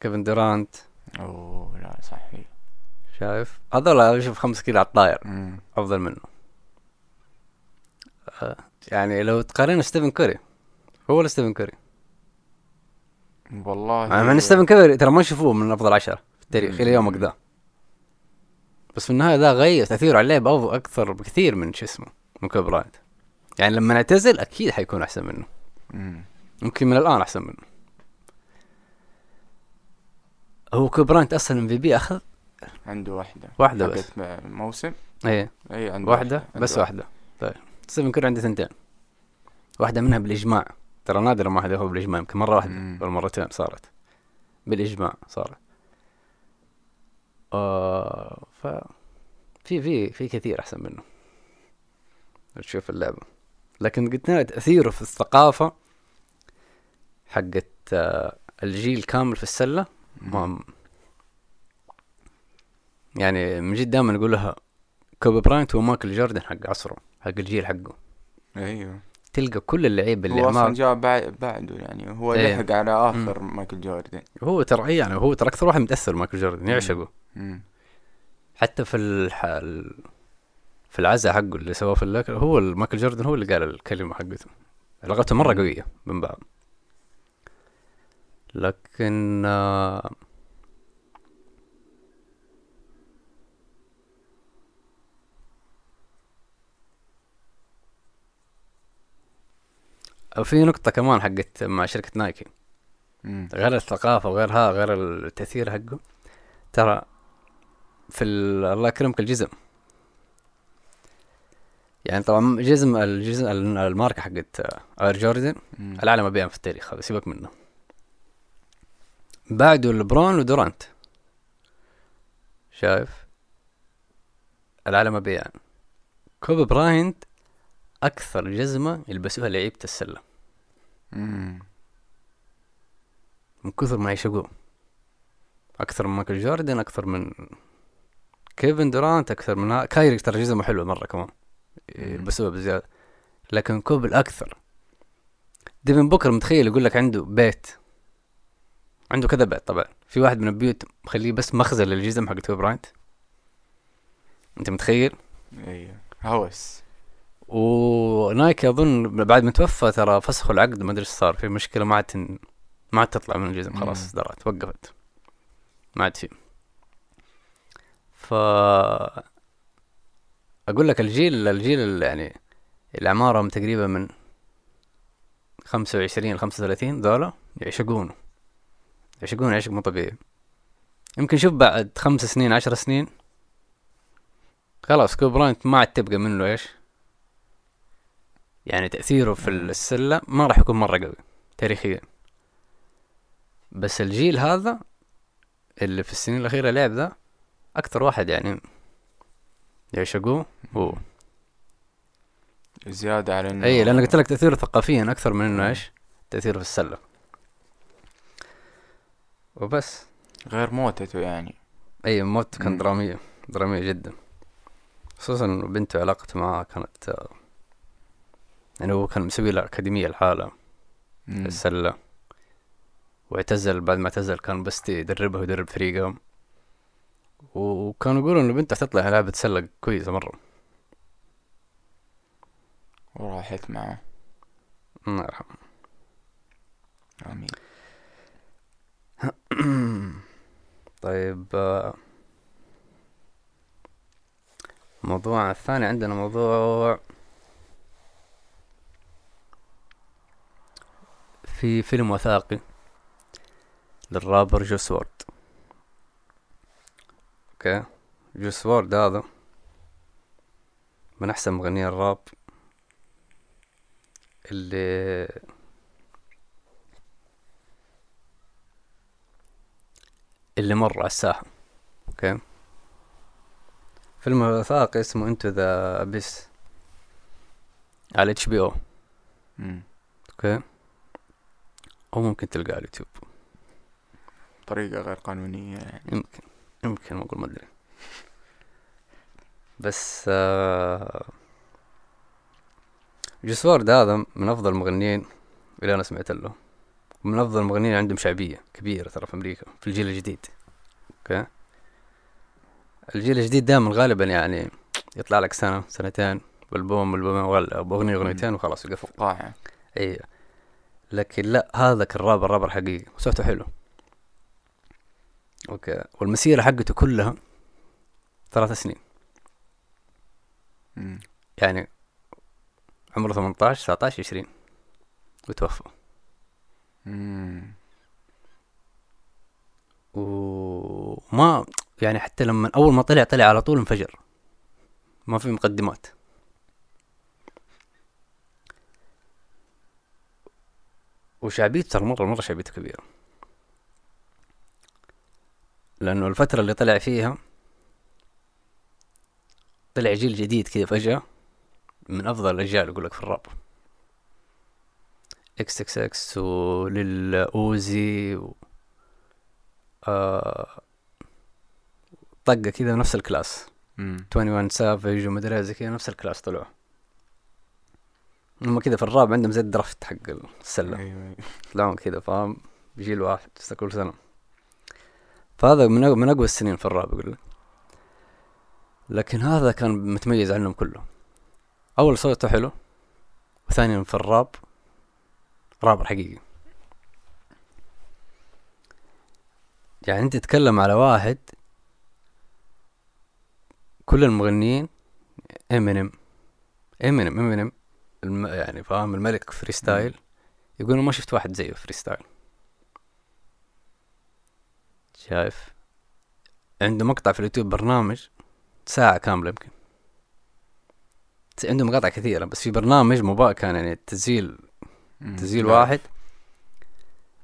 كيفن دورانت أوه لا صحيح. شايف؟ هذول أشوف خمس كذا على الطاير. مم. أفضل منه. آه يعني لو تقارن ستيفن كوري. هو ولا ستيفن كوري؟ والله. مع إن ستيفن كوري ترى ما يشوفوه من أفضل عشرة في التاريخ إلى يومك ذا. بس في النهاية ذا غير تاثيره على اللعب أكثر بكثير من شو اسمه من كوبي يعني لما نعتزل أكيد حيكون أحسن منه. مم. يمكن من الآن أحسن منه. هو كوبي براينت أصلا MVP أخذ؟ عنده واحدة. واحدة بس. موسم. إيه. اي عنده واحدة؟ عنده بس واحدة. طيب. ستيفن كوري عنده ثنتين. واحدة منها بالإجماع. ترى نادر ما حد ياخذ بالإجماع يمكن مرة واحدة. ولا مرتين صارت. بالإجماع صارت. آه ف في في في كثير أحسن منه. تشوف اللعبة. لكن قلت لنا تأثيره في الثقافة حقت آه، الجيل كامل في السلة. ما يعني من جد دائما اقولها كوبي براينت هو مايكل جوردن حق عصره حق الجيل حقه. أيوه. تلقى كل اللعيبة اللي هو أصلا جاء بعد بعده يعني هو إيه. لحق على آخر مايكل جوردن. هو ترى إيه يعني هو ترى أكثر واحد متأثر مايكل جوردن يعشقه. مم. حتى في الح... ال- في العزاء حقه اللي سواه في الليكرز هو مايكل جوردن هو اللي قال الكلمة حقته. علاقته مرة مم. قوية من بعض. لكن آه، في نقطة كمان حقت مع شركة نايكي. مم. غير الثقافة وغيرها غير التأثير حقه. ترى في ال- الله يكرمك الجزم. يعني طبعا جزم الجزم الماركة حقت اير جوردن مم. الأعلى مبيعا في التاريخ هذا سيبك منه. بعده لبرون ودورانت. شايف؟ الأعلى مبيعا. كوبي براينت أكثر جزمة يلبسوها لعيبة السلة. من كثر ما يعشقوه أكثر من مايكل جوردن أكثر من كيفن دورانت أكثر من كايري ترى جزمة حلوة مرة كمان. يلبسوها بزيادة. لكن كوبي الأكثر. ديفن بوكر متخيل يقول لك عنده بيت. عنده كذا بيت طبعا. في واحد من البيوت مخليه بس مخزن للجزم حق كوبي براينت أنت متخيل؟ أيوه هوس. ونايكي أظن بعد ما توفى ترى فسخوا العقد ما أدري إيش صار. في مشكلة ما عاد ما عاد تطلع من الجزم خلاص. اصدرت وقفت. ما عاد في ف أقول لك الجيل الجيل يعني اللي اعمارهم تقريبا من خمسة وعشرين لخمسة وثلاثين ذولا يعشقونه. يعشقونه عشق مو طبيعي. يمكن شوف بعد خمس سنين عشر سنين. خلاص كوب براينت ما عاد تبقى منه إيش؟ يعني تأثيره في. السلة ما راح يكون مرة قوي تاريخيا. بس الجيل هذا اللي في السنين الأخيرة لعب ذا أكثر واحد يعني. يعشقوه؟ هو زيادة على إنه أي لأن قلت لك تأثيره ثقافيا أكثر من إنه مم. إيش؟ تأثيره في السلة. وبس. غير موتته يعني. أي موت كان. درامية درامية جدا. خصوصا إنه بنته علاقته معاه كانت يعني هو كان مسوي له أكاديمية لحاله مم. السلة. واعتزل بعد ما اعتزل كان بس يدربها ويدرب فريقهم. وكانوا يقولوا إن البنت حتطلع لعبة سلة كويسة مرة. وراحت معه. الله يرحمه. آمين. طيب آه، موضوع الثاني عندنا موضوع في فيلم وثائقي لل rapper Juice WRLD. أوكي؟ Juice WRLD هذا من أحسن مغنيين الراب اللي اللي مر على الساحة أوكي؟ فيلم وثائقي اسمه Into the Abyss على HBO. أوكي؟ أو ممكن تلقاه على اليوتيوب. طريقة غير قانونية يعني. يمكن. يمكن ما أقول ما أدري. بس آه Juice WRLD هذا من أفضل المغنيين اللي أنا سمعت له. ومن افضل المغنيين عندهم شعبية كبيرة ترى في أمريكا في الجيل الجديد. أوكي؟ الجيل الجديد دائما غالبا يعني يطلع لك سنة سنتين بالبوم بالبوم باغنية أغنيتين وخلاص يقفل. فقاعة. اي لكن لا هذا كان rapper rapper حقيقي وصوته حلو. أوكي؟ والمسيرة حقته كلها ثلاث سنين. مم. يعني عمره 18 19 20 وتوفى. وما يعني حتى لما أول ما طلع طلع على طول انفجر. ما في مقدمات. وشعبيته ترى مرة مرة شعبيته كبيرة. لأنه الفترة اللي طلع فيها طلع جيل جديد كذا فجأة من أفضل الأجيال يقول لك في الراب. إكس إكس إكس وللأوزي و... آه... طقة كذا نفس ال class. مم. 21 Savage ومدري زي كذا نفس ال class طلعوا. هم كذا في الراب عندهم زي ال draft حق السلة. أيوه أيوه. يطلعون كذا فاهم؟ جيل واحد كل سنة. فهذا من أق- من أقوى السنين في الراب يقول لك. لكن هذا كان متميز عنهم كله. أول صوته حلو وثانيا في الراب. رابر حقيقي. يعني أنت تتكلم على واحد كل المغنيين إمينيم. إمينيم إمينيم. الم... يعني فاهم؟ الملك freestyle. يقولون ما شفت واحد زيه freestyle. شايف؟ عنده مقطع في اليوتيوب برنامج ساعة كاملة يمكن. عنده مقاطع كثيرة بس في برنامج مبا كان يعني تسجيل. تسجيل لا. واحد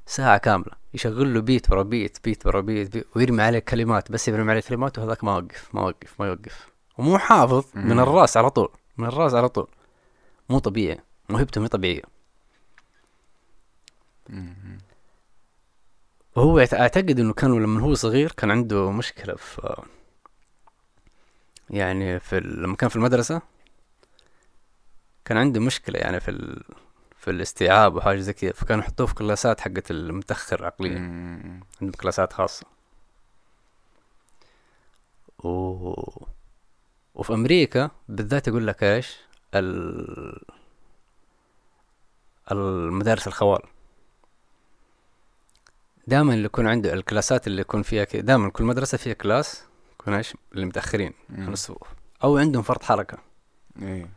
ساعة كاملة يشغل له beat ورا beat beat ورا beat, beat ويرمي عليه كلمات بس يرمي عليه كلمات وهذاك ما وقف ما وقف ما يوقف ومو حافظ من. الراس على طول من الراس على طول مو طبيعي موهبته مو طبيعية. وهو أعتقد إنه كان لما هو صغير كان عنده مشكلة في يعني في لما كان في المدرسة كان عنده مشكلة يعني في. في الاستيعاب وحاجة زي كذا فكانوا يحطوه في كلاسات حقت المتأخر عقليا. عندهم كلاسات خاصة. و... وفي أمريكا بالذات يقول لك إيش؟ ال... المدارس الخوال. دائما اللي يكون عنده الكلاسات اللي يكون فيها كده دائما كل مدرسة فيها كلاس يكون إيش؟ اللي عن. الصفوف أو عندهم فرط حركة. إيه.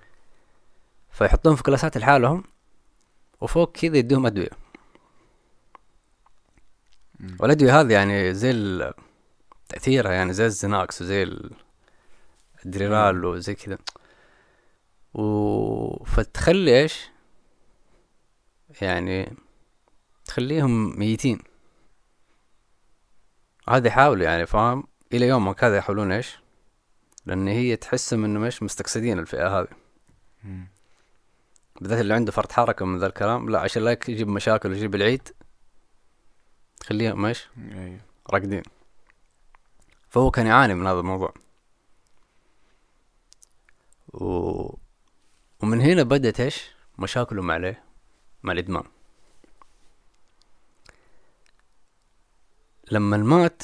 فيحطوهم في كلاسات لحالهم وفوق كذا يديهم أدوية. مم. والأدوية هذه يعني زي تأثيرها يعني زي الزناكس وزي ال- الدريرال وزي كذا. و فتخلي إيش؟ يعني تخليهم ميتين. هذا يحاولوا يعني فاهم؟ إلى يومك هذا يحاولون إيش؟ لأن هي تحسهم إنهم إيش؟ مستقصدين الفئة هذه. بالذات اللي عنده فرط حركة من ذا الكلام لا عشان لا يجيب مشاكل ويجيب العيد خليهم إيش أيوه. راقدين. فهو كان يعاني من هذا الموضوع. و... ومن هنا بدأت إيش؟ مشاكله مع الايه مع الإدمان. لما مات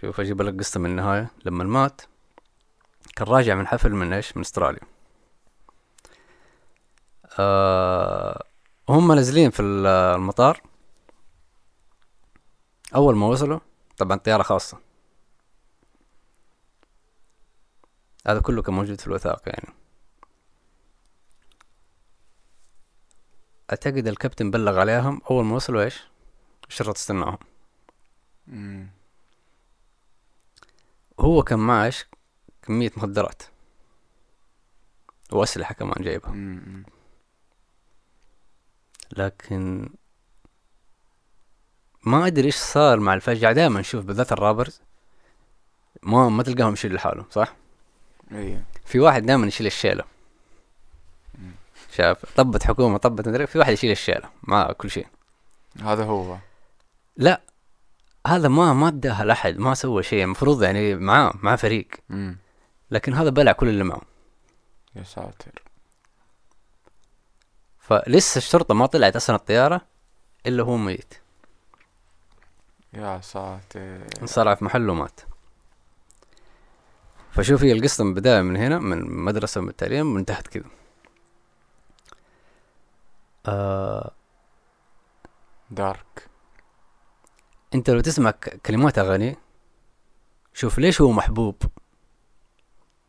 شوف أجيب لك قصة من النهاية. لما مات كان راجع من حفل من إيش؟ من أستراليا. آه هم نازلين في ال- المطار. أول ما وصلوا طبعا طيارة خاصة. هذا كله كان موجود في الوثائق يعني. أعتقد الكابتن بلغ عليهم. أول ما وصلوا إيش؟ شرط استناهم. هو كان معه إيش؟ كمية مخدرات. وأسلحة كمان جايبها. لكن ما أدري إيش صار مع الفجعة دائما نشوف بالذات الرابرز ما ما تلقاهم يشيل لحاله صح؟ إيه. في واحد دائما يشيل الشيلة. مم. شاف طبت حكومة طبت مدري في واحد يشيل الشيلة مع كل شيء. هذا هو. لا هذا ما ما اداها لأحد ما سوى شيء. المفروض يعني معاه معاه فريق. مم. لكن هذا بلع كل اللي معه. يا ساتر. فلسه الشرطة ما طلعت أصلا الطيارة إلا هو ميت. يا ساتر. انصرع في محله ومات. فشوف هي القصة من بداية من هنا من مدرسة من التعليم وانتهت كذا آه دارك. انت لو تسمع كلمات أغاني شوف ليش هو محبوب.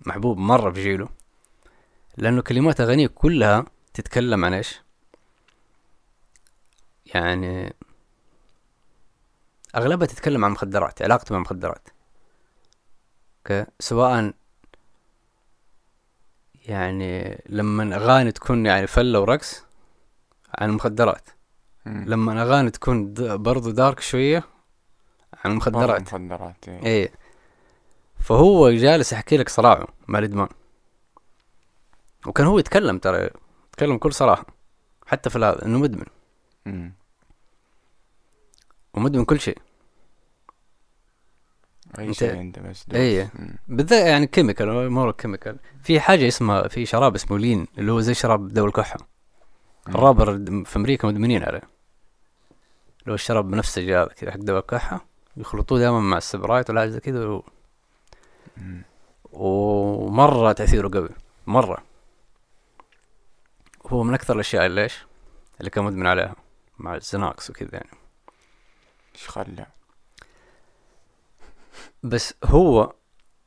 محبوب مرة في جيله لأنه كلمات أغانيه كلها تتكلم عن إيش؟ يعني أغلبها تتكلم عن مخدرات علاقته مع المخدرات أوكي سواء يعني لما أغاني تكون يعني فلة ورقص عن المخدرات. لما أغاني تكون برضو دارك شوية عن مرة المخدرات مخدرات إيه. فهو جالس يحكي لك صراعه مع الإدمان. وكان هو يتكلم ترى يتكلم بكل صراحة حتى في هذا إنه مدمن مم. ومدمن كل شيء أي شيء عنده بس. مم. بالذات يعني chemical more chemical في حاجة اسمها في شراب اسمه lean اللي هو زي شراب دواء الكحة. الرابر في أمريكا مدمنين عليه اللي هو الشراب بنفسجي هذا كذا حق دواء الكحة يخلطوه دائما مع السبرايت ولا حاجة كذا و- مم. ومرة تأثيره قوي مرة هو من أكثر الأشياء اللي إيش؟ اللي كان مدمن عليها مع الزناكس وكذا يعني. إيش خلى؟ بس هو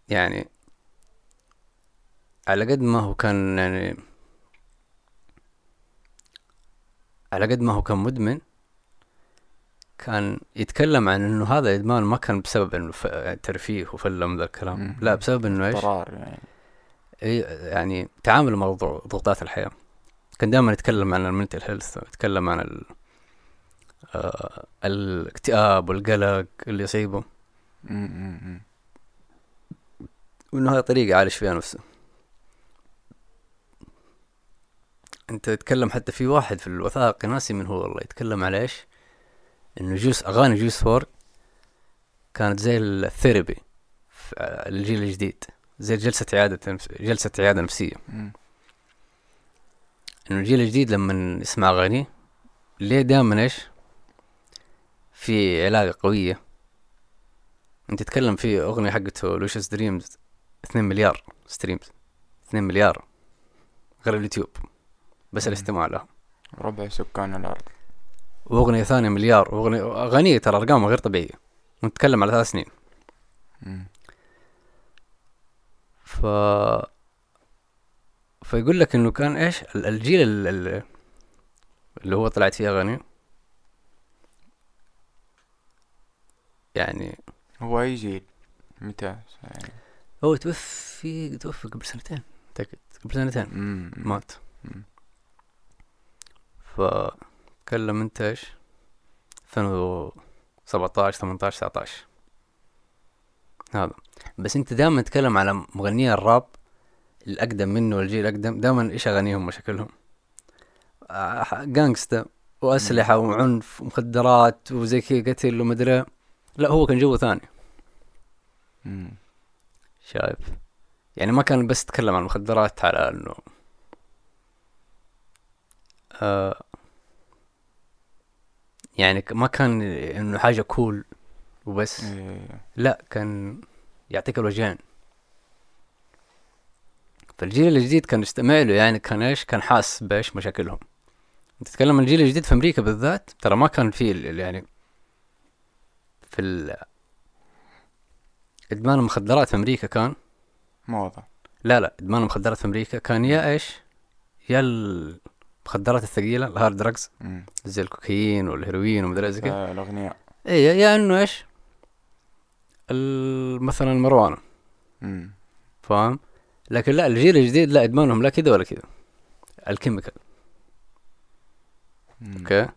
يعني على قد ما هو كان يعني على قد ما هو كان مدمن كان يتكلم عن إنه هذا الادمان ما كان بسبب إنه ف- ترفيه وفله من ذا الكلام. لا بسبب إنه إيش؟ يعني. يعني تعامل مع ضغ- ضغوطات الحياة. كان دائما يتكلم عن المنتل هيلث يتكلم عن ال آه الاكتئاب والقلق اللي يصيبه. وإنه هاي طريقة يعالج فيها نفسه أنت تتكلم حتى في واحد في الوثائق ناسي من هو والله يتكلم على إيش إنه جوس أغاني جوس فور كانت زي الثيرابي آه، الجيل الجديد زي جلسة عيادة جلسة عيادة نفسية. انه الجيل الجديد لما يسمع أغاني ليه دائما إيش؟ في علاقة قوية. أنت تتكلم في أغنية حقته Lucid Dreams اثنين مليار streams اثنين مليار غير اليوتيوب بس. الاستماع لها ربع سكان الأرض. وأغنية ثانية مليار وأغنية أغانية ترى ارقامها غير طبيعية ونتكلم على ثلاث سنين. ف فيقول لك إنه كان إيش؟ ال- الجيل ال- ال- اللي هو طلعت فيه أغاني. يعني هو أي جيل؟ متى؟ يعني هو توفي توفي قبل سنتين اعتقد قبل سنتين. مم. مات مم. فتكلم أنت إيش؟ 2017 18 19 هذا. بس أنت دائما تتكلم على مغنيين الراب. الأقدم منه والجيل الأقدم دائما إيش أغانيهم وشكلهم؟ آه، جانجستا وأسلحة وعنف ومخدرات وزي كذا قتل ومدري. لا هو كان جو ثاني. مم. شايف. يعني ما كان بس يتكلم عن المخدرات على إنه آه يعني ما كان إنه حاجة كول وبس. إيه. لا كان يعطيك الوجهين. فالجيل الجديد كان يستمع له يعني كان إيش؟ كان حاس بإيش؟ مشاكلهم. تتكلم عن الجيل الجديد في أمريكا بالذات ترى ما كان في يعني في ال إدمان المخدرات في أمريكا كان؟ موضة لا لا إدمان المخدرات في أمريكا كان يا إيش؟ يا المخدرات الثقيلة ال hard drugs. زي الكوكايين والهيروين ومدري زي كذا آه، الأغنياء. اي يا إنه إيش؟ ال- مثلا الماريوانا مم. فاهم؟ لكن لا الجيل الجديد لا إدمانهم لا كذا ولا كذا. ال chemical. أوكي؟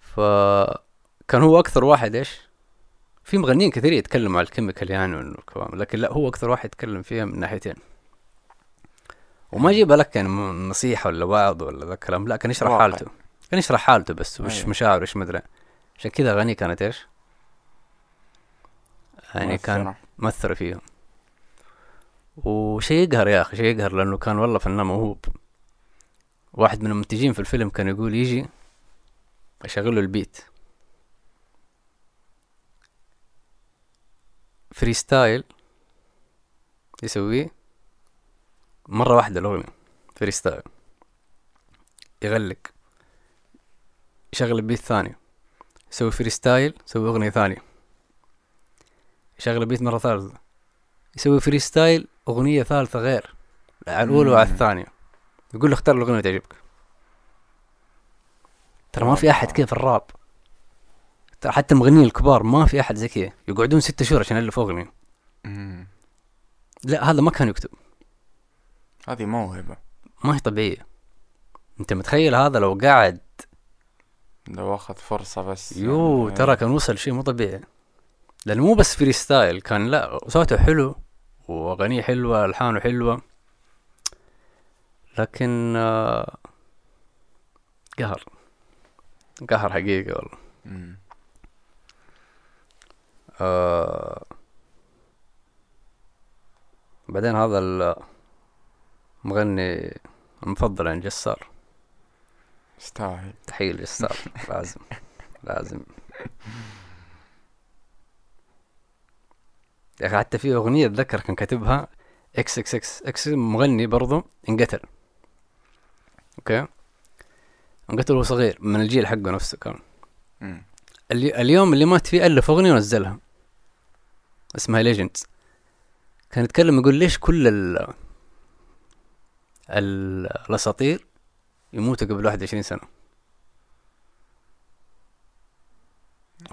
فكان هو أكثر واحد إيش؟ في مغنيين كثير يتكلموا على ال chemical يعني كمان لكن لا هو أكثر واحد يتكلم فيها من ناحيتين. وما يجيب لك يعني نصيحة ولا وعظ ولا ذا الكلام لا كان يشرح واقع. حالته. كان يشرح حالته بس وش أيوة. مشاعره وش مدري عشان كذا أغانيه كانت إيش؟ يعني كان مؤثرة. مؤثرة فيهم. وشيء يقهر يا أخي شيء يقهر لأنه كان والله فنان موهوب. واحد من المنتجين في الفيلم كان يقول يجي أشغل له البيت. freestyle يسويه مرة واحدة الأغنية freestyle. يغلق يشغل ال beat ثاني. يسوي freestyle يسوي أغنية ثانية. يشغل ال beat مرة ثالثة. يسوي freestyle أغنية ثالثة غير. على الأولى وعلى. الثانية. يقول له اختار الأغنية اللي تعجبك ترى ما في أحد كذا في الراب. ترى حتى المغنيين الكبار ما في أحد زي كذا. يقعدون ستة شهور عشان يألفوا أغنية. لا هذا ما كان يكتب. هذه موهبة. ما هي طبيعية. أنت متخيل هذا لو قاعد؟ لو أخذ فرصة بس. يو ترى كان وصل شيء مو طبيعي. لأنه مو بس freestyle كان لا صوته حلو. وأغانيه حلوة ألحانه حلوة. لكن آه، قهر. قهر حقيقي والله. مم. آه بعدين هذا المغني المفضل عن جسار. يستاهل. تحية لجسار. لازم. لازم. يا أخي حتى في أغنية أتذكر كان كاتبها إكس إكس إكس إكس مغني برضو انقتل. أوكي؟ انقتل وهو صغير من الجيل حقه نفسه كان. اللي اليوم اللي مات فيه ألف أغنية ونزلها. اسمها Legends كان يتكلم يقول ليش كل ال ال- الأساطير يموتوا قبل 21 سنة؟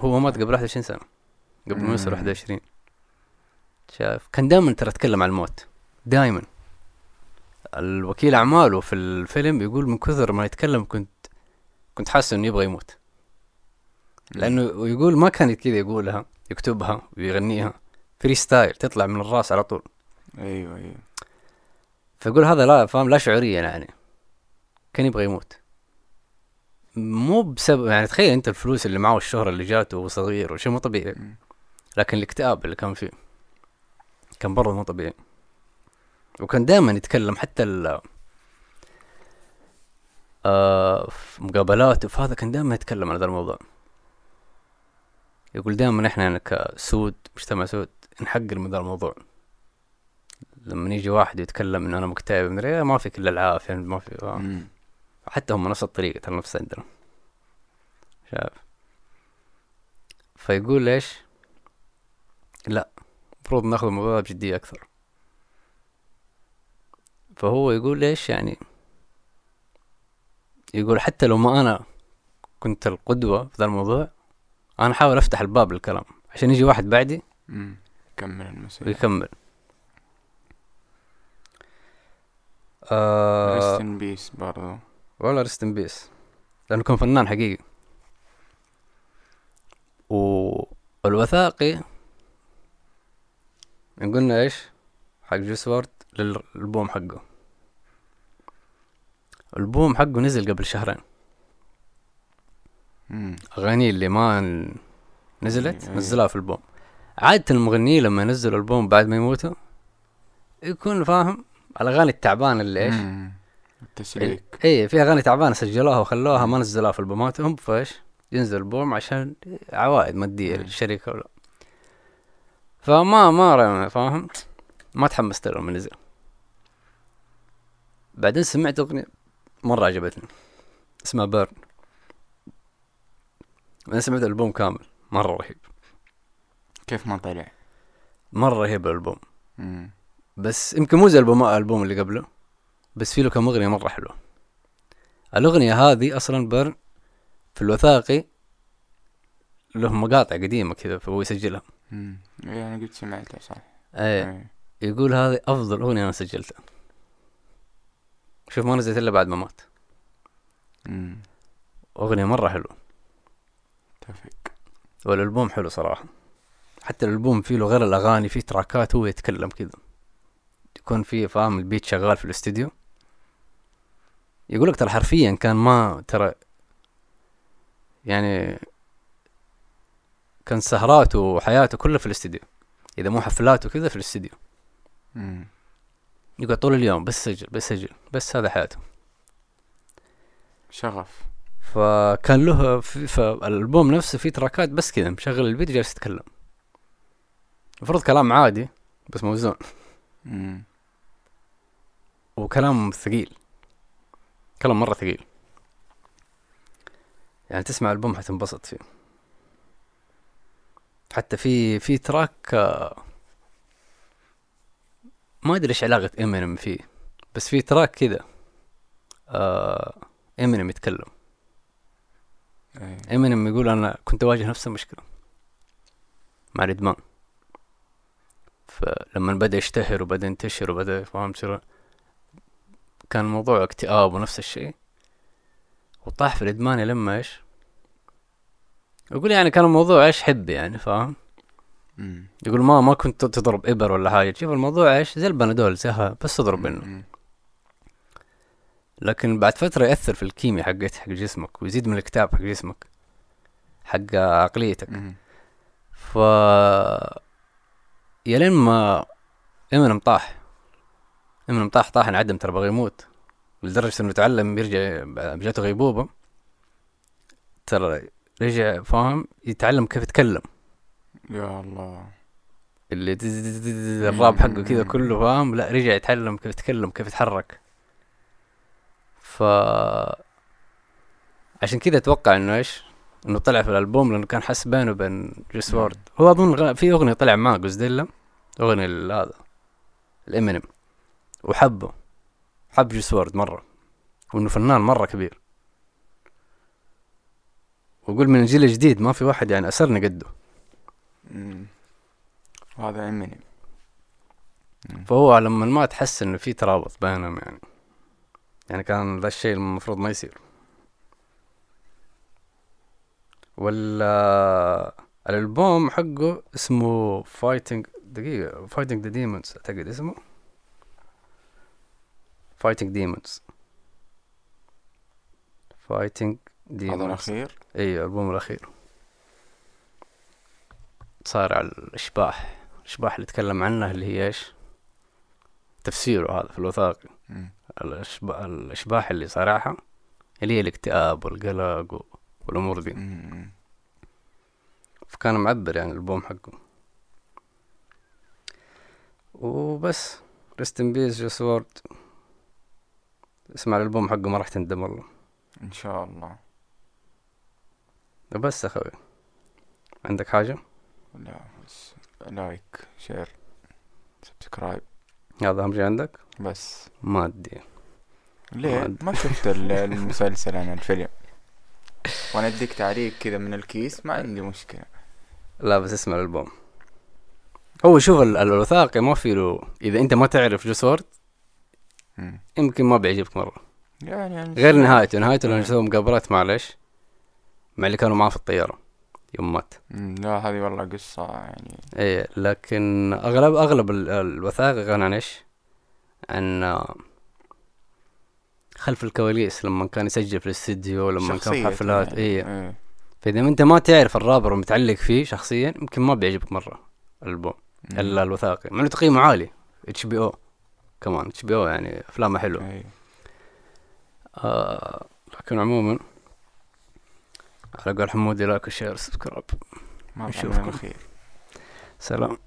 هو مات قبل 21 سنة قبل ما يوصل مم. 21 شايف. كان دائما ترى أتكلم عن الموت. دائما الوكيل أعماله في الفيلم يقول من كثر ما يتكلم كنت كنت حاسس إنه يبغى يموت. لأنه يقول ما كان كذا يقولها يكتبها ويغنيها freestyle تطلع من الرأس على طول. أيوه أيوه. فيقول هذا لا فاهم لا شعوريا يعني. كان يبغى يموت. مو بسبب يعني تخيل أنت الفلوس اللي معه والشهرة اللي جاته وهو صغير وشيء مو طبيعي. لكن الاكتئاب اللي كان فيه. كان برضه مو طبيعي. وكان دائما يتكلم حتى ال آه في مقابلاته في هذا كان دائما يتكلم عن هذا الموضوع. يقول دائما إحنا يعني كسود مجتمع سود نحقر من ذا الموضوع. لما يجي واحد يتكلم ان أنا مكتئب من ما فيك إلا العافية ما في آه. حتى هم نفس الطريقة ترى نفس عندنا شايف؟ فيقول ليش لا. المفروض ناخذ الموضوع بجدية أكثر. فهو يقول ليش يعني؟ يقول حتى لو ما أنا كنت القدوة في ذا الموضوع أنا أحاول أفتح الباب للكلام عشان يجي واحد بعدي مم. كمل المسيرة ويكمل. آه rest in peace برضو. والله rest in peace لأنه كان فنان حقيقي. والوثائقي قلنا إيش حق Juice WRLD للألبوم حقه الألبوم حقه نزل قبل شهرين. أغاني اللي ما نزلت أيوة. نزلها في البوم عادة المغنيين لما ينزلوا ألبوم بعد ما يموتوا يكون فاهم الأغاني التعبانة اللي إيش. التسليك اي في أغاني تعبانة سجلوها وخلوها ما نزلوها في ألبوماتهم فإيش ينزل ألبوم عشان عوائد مادية. للشركة ولا فما ما فاهم ما تحمست له من نزل بعدين سمعت أغنية مرة عجبتني اسمها بيرن بعدين سمعت الألبوم كامل مرة رهيب. كيف ما طلع؟ مرة رهيب الألبوم. مم. بس يمكن مو زي الألبوم الألبوم اللي قبله بس في له كم أغنية مرة حلوة. الأغنية هذه أصلا بيرن في الوثائقي له مقاطع قديمة كذا فهو يسجلها. مم. إيه أنا قد سمعته صح. إيه إيه. يقول هذه أفضل أغنية أنا سجلتها. شوف ما نزلت إلا بعد ما مات. مم. أغنية مرة حلوة. اتفق والألبوم حلو صراحة. حتى الألبوم فيه له غير الأغاني فيه تراكات هو يتكلم كذا. يكون فيه فاهم البيت شغال في الاستديو يقولك ترى حرفيا كان ما ترى يعني كان سهراته وحياته كلها في الاستديو. إذا مو حفلاته كذا في الاستديو. يقعد طول اليوم بس سجل بس سجل بس هذا حياته. شغف. فكان له في فالألبوم نفسه فيه تراكات بس كذا مشغل الفيديو جالس يتكلم. المفروض كلام عادي بس موزون مم. وكلام ثقيل. كلام مرة ثقيل. يعني تسمع ألبوم حتنبسط فيه. حتى في في track آه، ما أدري إيش علاقة امينيم فيه بس في track كذا آه امينيم يتكلم. إيه. امينيم يقول أنا كنت أواجه نفس المشكلة مع الإدمان. فلما بدأ يشتهر وبدأ ينتشر وبدأ فاهم شو كان الموضوع اكتئاب ونفس الشيء. وطاح في الإدمان لما إيش؟ يقول يعني كان الموضوع إيش حب يعني فاهم. يقول ما ما كنت تضرب إبر ولا حاجة. شوف الموضوع إيش؟ زي البنادول سهل بس تضرب منه. لكن بعد فترة يأثر في الكيمياء حقت حق جسمك ويزيد من الاكتئاب حق جسمك حق عقليتك. ف يلين ما امينيم طاح امينيم طاح طاح انعدم ترى بغى يموت. لدرجة إنه تعلم يرجع جاته غيبوبة ترى رجع فاهم؟ يتعلم كيف يتكلم. يا الله. اللي الراب حقه كذا كله فاهم؟ لا رجع يتعلم كيف يتكلم كيف يتحرك. ف عشان كذا أتوقع إنه إيش؟ إنه طلع في الألبوم لأنه كان حس بينه وبين Juice WRLD هو أظن غ- في أغنية طلع معاه جوزديلا أغنية هذا الامينيم وحبه. حب Juice WRLD مرة. وإنه فنان مرة كبير. ويقول من الجيل الجديد ما في واحد يعني اثرني قده. وهذا امينيم فهو لما ما تحس إنه في ترابط بينهم يعني يعني كان ذا الشيء المفروض ما يصير. ولا الألبوم حقه اسمه Fighting دقيقة Fighting the Demons أعتقد اسمه. Fighting Demons Fighting the Demons الأخير؟ اي الالبوم الأخير. صار على الإشباح. الإشباح اللي تكلم عنها اللي هي إيش؟ تفسيره هذا في الوثائقي. الاشباح اللي صارعها اللي هي الاكتئاب والقلق. والأمور دي. مم. فكان معبر يعني الألبوم حقه. وبس. rest in peace Juice WRLD اسمع الألبوم حقه ما راح تندم والله. إن شاء الله. بس أخوي عندك حاجة؟ لا بس like share subscribe هذا أهم شيء عندك؟ بس. ما ادري ليه؟ ما ما شفت ال- المسلسل أنا الفيلم. وأنا أديك تعليق كذا من الكيس ما عندي مشكلة. لا بس اسمع الألبوم. هو شوف ال- الوثائقي ما في له إذا أنت ما تعرف جسورد مم. يمكن ما بيعجبك مرة. يعني غير نهايته. نهايته لأنه. سووا مقابلات مع ليش مع اللي كانوا معاه في الطيارة يوم مات. لا هذه والله قصة يعني. إيه لكن أغلب أغلب ال- الوثائقي كان عن إيش؟ عن خلف الكواليس لما كان يسجل في الاستديو لما كان في حفلات يعني. إيه. إيه. فإذا أنت ما تعرف الرابر ومتعلق فيه شخصيا يمكن ما بيعجبك مرة الألبوم. إلا الوثائقي مع إنه تقييمه عالي. إتش بي أو كمان إتش بي أو يعني أفلامه حلوة. إيه. آه لكن عموما على قول حمودي like و share subscribe. ما نشوفكم. نشوفكم خير. سلام.